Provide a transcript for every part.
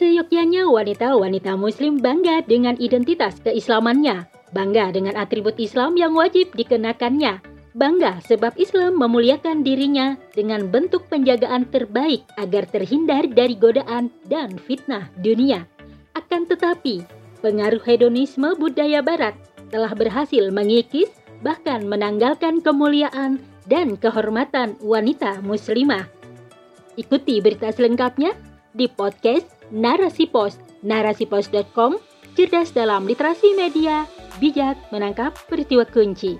Seyogyanya wanita-wanita muslim bangga dengan identitas keislamannya, bangga dengan atribut Islam yang wajib dikenakannya, bangga sebab Islam memuliakan dirinya dengan bentuk penjagaan terbaik agar terhindar dari godaan dan fitnah dunia. Akan tetapi, pengaruh hedonisme budaya barat telah berhasil mengikis bahkan menanggalkan kemuliaan dan kehormatan wanita muslimah. Ikuti berita selengkapnya di podcast Narasi Pos, narasipos.com, cerdas dalam literasi media, bijak menangkap peristiwa kunci.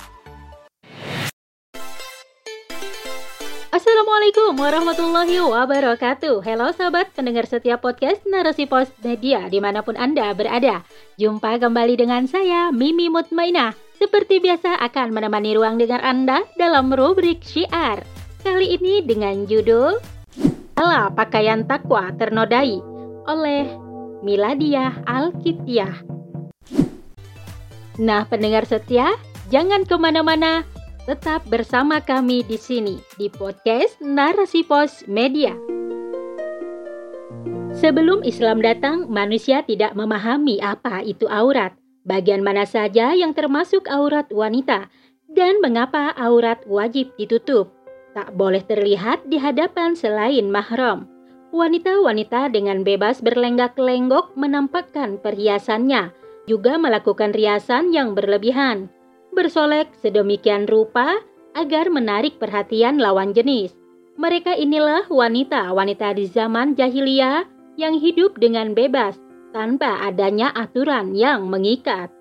Assalamualaikum warahmatullahi wabarakatuh. Halo sahabat pendengar setiap podcast Narasi Pos Media di mana pun Anda berada. Jumpa kembali dengan saya Mimi Mutmainah. Seperti biasa akan menemani ruang dengar Anda dalam rubrik syiar. Kali ini dengan judul Ala Pakaian Takwa Ternodai oleh Miladiah Alkitiah Nah pendengar setia, jangan ke mana-mana Tetap bersama kami di sini di podcast Narasi Pos Media. Sebelum Islam datang, manusia tidak memahami apa itu aurat, bagian mana saja yang termasuk aurat wanita, dan mengapa aurat wajib ditutup. Tak boleh terlihat di hadapan selain mahram. Wanita-wanita dengan bebas berlenggak-lenggok menampakkan perhiasannya, juga melakukan riasan yang berlebihan bersolek sedemikian rupa agar menarik perhatian lawan jenis. Mereka inilah wanita-wanita di zaman jahiliyah yang hidup dengan bebas tanpa adanya aturan yang mengikat.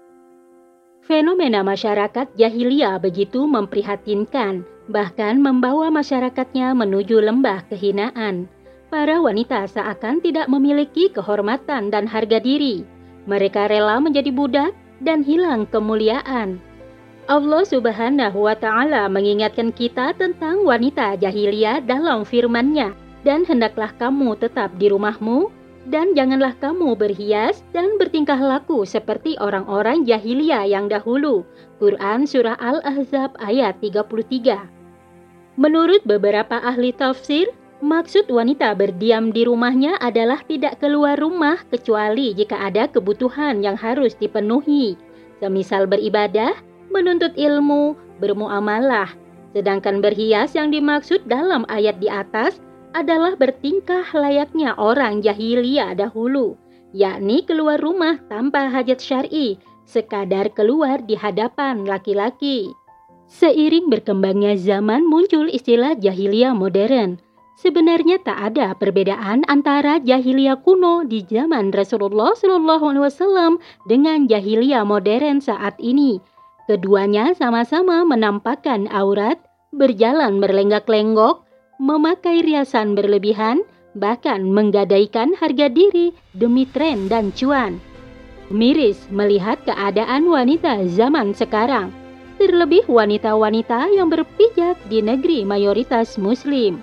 Fenomena masyarakat jahiliyah begitu memprihatinkan, bahkan membawa masyarakatnya menuju lembah kehinaan. Para wanita seakan tidak memiliki kehormatan dan harga diri. Mereka rela menjadi budak dan hilang kemuliaan. Allah Subhanahu wa Ta'ala mengingatkan kita tentang wanita jahiliyah dalam firman-Nya, "Dan hendaklah kamu tetap di rumahmu, dan janganlah kamu berhias dan bertingkah laku seperti orang-orang jahiliyah yang dahulu." Quran Surah Al-Ahzab ayat 33. Menurut beberapa ahli tafsir, maksud wanita berdiam di rumahnya adalah tidak keluar rumah kecuali jika ada kebutuhan yang harus dipenuhi, semisal beribadah, menuntut ilmu, bermuamalah. Sedangkan berhias yang dimaksud dalam ayat di atas adalah bertingkah layaknya orang jahiliyah dahulu, yakni keluar rumah tanpa hajat syar'i, sekadar keluar di hadapan laki-laki. Seiring berkembangnya zaman muncul istilah jahiliyah modern. Sebenarnya tak ada perbedaan antara jahiliyah kuno di zaman Rasulullah SAW dengan jahiliyah modern saat ini. Keduanya sama-sama menampakkan aurat, berjalan berlenggak-lenggok, memakai riasan berlebihan, bahkan menggadaikan harga diri demi tren dan cuan. Miris melihat keadaan wanita zaman sekarang, terlebih wanita-wanita yang berpijak di negeri mayoritas muslim.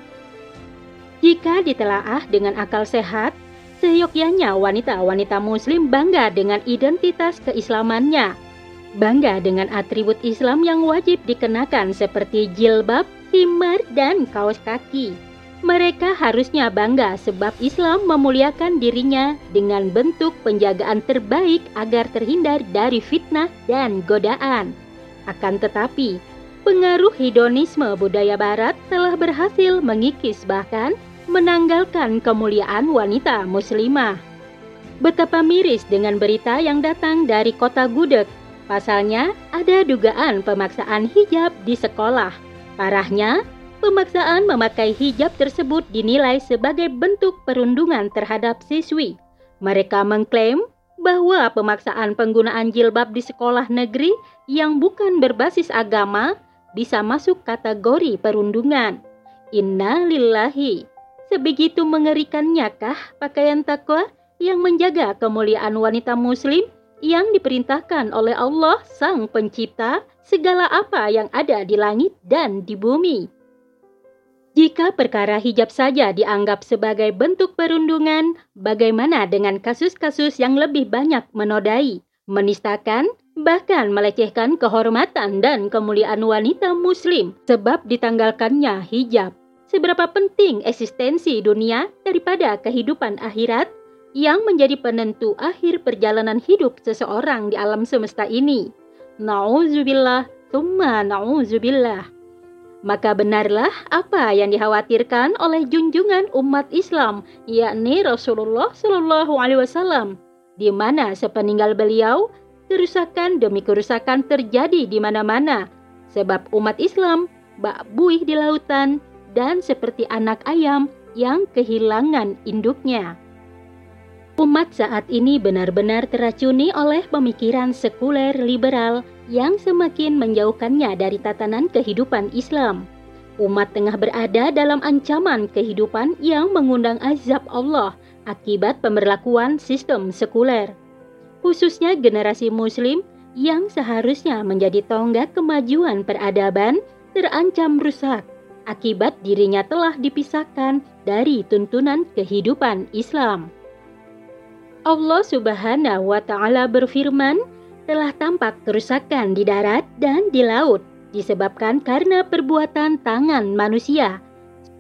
Jika ditelaah dengan akal sehat, seyogyanya wanita-wanita muslim bangga dengan identitas keislamannya, bangga dengan atribut Islam yang wajib dikenakan seperti jilbab, himar, dan kaos kaki. Mereka harusnya bangga sebab Islam memuliakan dirinya dengan bentuk penjagaan terbaik agar terhindar dari fitnah dan godaan. Akan tetapi, pengaruh hedonisme budaya barat telah berhasil mengikis bahkan menanggalkan kemuliaan wanita muslimah. Betapa miris dengan berita yang datang dari kota Gudeg Pasalnya, ada dugaan pemaksaan hijab di sekolah. Parahnya, pemaksaan memakai hijab tersebut dinilai sebagai bentuk perundungan terhadap siswi. Mereka mengklaim bahwa pemaksaan penggunaan jilbab di sekolah negeri yang bukan berbasis agama bisa masuk kategori perundungan. Inna lillahi. Sebegitu mengerikannya kah pakaian takwa yang menjaga kemuliaan wanita muslim yang diperintahkan oleh Allah Sang Pencipta segala apa yang ada di langit dan di bumi. Jika perkara hijab saja dianggap sebagai bentuk perundungan, bagaimana dengan kasus-kasus yang lebih banyak menodai, menistakan, bahkan melecehkan kehormatan dan kemuliaan wanita muslim sebab ditanggalkannya hijab? Seberapa penting eksistensi dunia daripada kehidupan akhirat yang menjadi penentu akhir perjalanan hidup seseorang di alam semesta ini. Nauzubillah, thumma nauzubillah. Maka benarlah apa yang dikhawatirkan oleh junjungan umat Islam, yakni Rasulullah Shallallahu Alaihi Wasallam, di mana sepeninggal beliau kerusakan demi kerusakan terjadi di mana-mana, sebab umat Islam bak buih di lautan dan seperti anak ayam yang kehilangan induknya. Umat saat ini benar-benar teracuni oleh pemikiran sekuler liberal yang semakin menjauhkannya dari tatanan kehidupan Islam. Umat tengah berada dalam ancaman kehidupan yang mengundang azab Allah akibat pemberlakuan sistem sekuler. Khususnya generasi muslim yang seharusnya menjadi tonggak kemajuan peradaban terancam rusak akibat dirinya telah dipisahkan dari tuntunan kehidupan Islam. Allah Subhanahu wa Ta'ala berfirman, telah tampak kerusakan di darat dan di laut disebabkan karena perbuatan tangan manusia,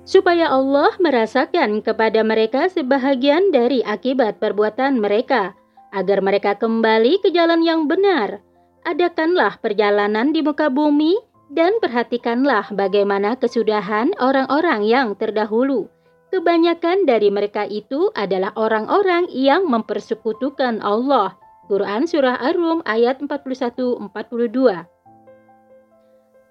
supaya Allah merasakan kepada mereka sebahagian dari akibat perbuatan mereka, agar mereka kembali ke jalan yang benar. Adakanlah perjalanan di muka bumi dan perhatikanlah bagaimana kesudahan orang-orang yang terdahulu Kebanyakan dari mereka itu adalah orang-orang yang mempersekutukan Allah. Quran Surah Ar-Rum ayat 41-42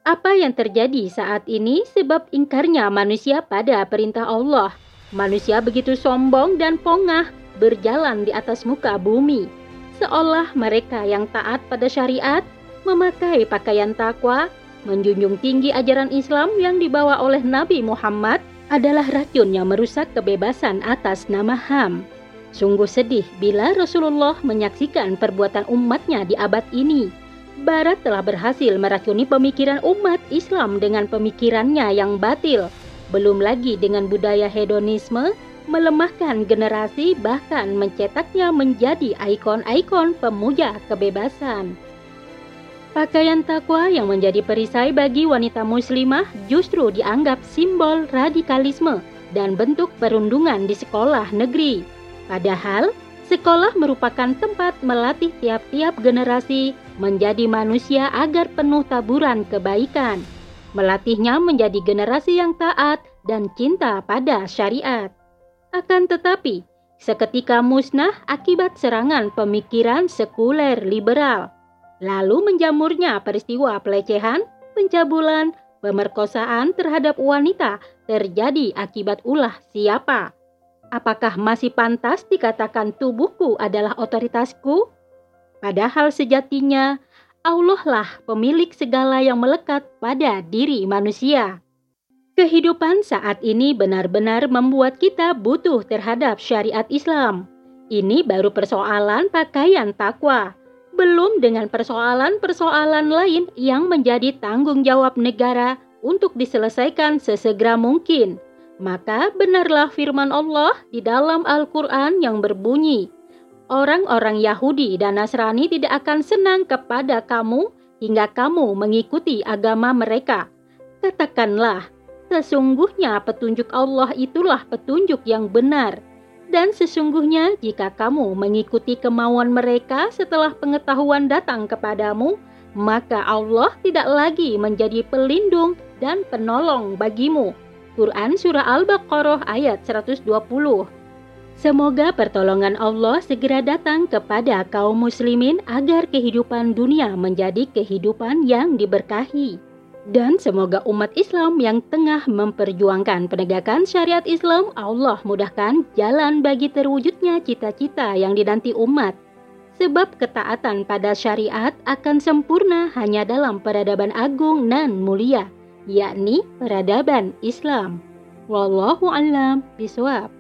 Apa yang terjadi saat ini sebab ingkarnya manusia pada perintah Allah. Manusia begitu sombong dan pongah berjalan di atas muka bumi. Seolah mereka yang taat pada syariat, memakai pakaian takwa, menjunjung tinggi ajaran Islam yang dibawa oleh Nabi Muhammad adalah racun yang merusak kebebasan atas nama HAM. Sungguh sedih bila Rasulullah menyaksikan perbuatan umatnya di abad ini. Barat telah berhasil meracuni pemikiran umat Islam dengan pemikirannya yang batil. Belum lagi dengan budaya hedonisme, melemahkan generasi bahkan mencetaknya menjadi ikon-ikon pemuja kebebasan. Pakaian takwa yang menjadi perisai bagi wanita muslimah justru dianggap simbol radikalisme dan bentuk perundungan di sekolah negeri. Padahal, sekolah merupakan tempat melatih tiap-tiap generasi menjadi manusia agar penuh taburan kebaikan. Melatihnya menjadi generasi yang taat dan cinta pada syariat. Akan tetapi, seketika musnah akibat serangan pemikiran sekuler liberal Lalu menjamurnya peristiwa pelecehan, pencabulan, pemerkosaan terhadap wanita terjadi akibat ulah siapa? Apakah masih pantas dikatakan tubuhku adalah otoritasku? Padahal sejatinya Allah lah pemilik segala yang melekat pada diri manusia. Kehidupan saat ini benar-benar membuat kita butuh terhadap syariat Islam. Ini baru persoalan pakaian takwa belum dengan persoalan-persoalan lain yang menjadi tanggung jawab negara untuk diselesaikan sesegera mungkin. Maka benarlah firman Allah di dalam Al-Quran yang berbunyi, Orang-orang Yahudi dan Nasrani tidak akan senang kepada kamu hingga kamu mengikuti agama mereka. Katakanlah, sesungguhnya petunjuk Allah itulah petunjuk yang benar dan sesungguhnya jika kamu mengikuti kemauan mereka setelah pengetahuan datang kepadamu, maka Allah tidak lagi menjadi pelindung dan penolong bagimu. Quran Surah Al-Baqarah ayat 120 Semoga pertolongan Allah segera datang kepada kaum muslimin agar kehidupan dunia menjadi kehidupan yang diberkahi. Dan semoga umat Islam yang tengah memperjuangkan penegakan syariat Islam, Allah mudahkan jalan bagi terwujudnya cita-cita yang dinanti umat. Sebab ketaatan pada syariat akan sempurna hanya dalam peradaban agung dan mulia, yakni peradaban Islam. Wallahu a'lam bishawab.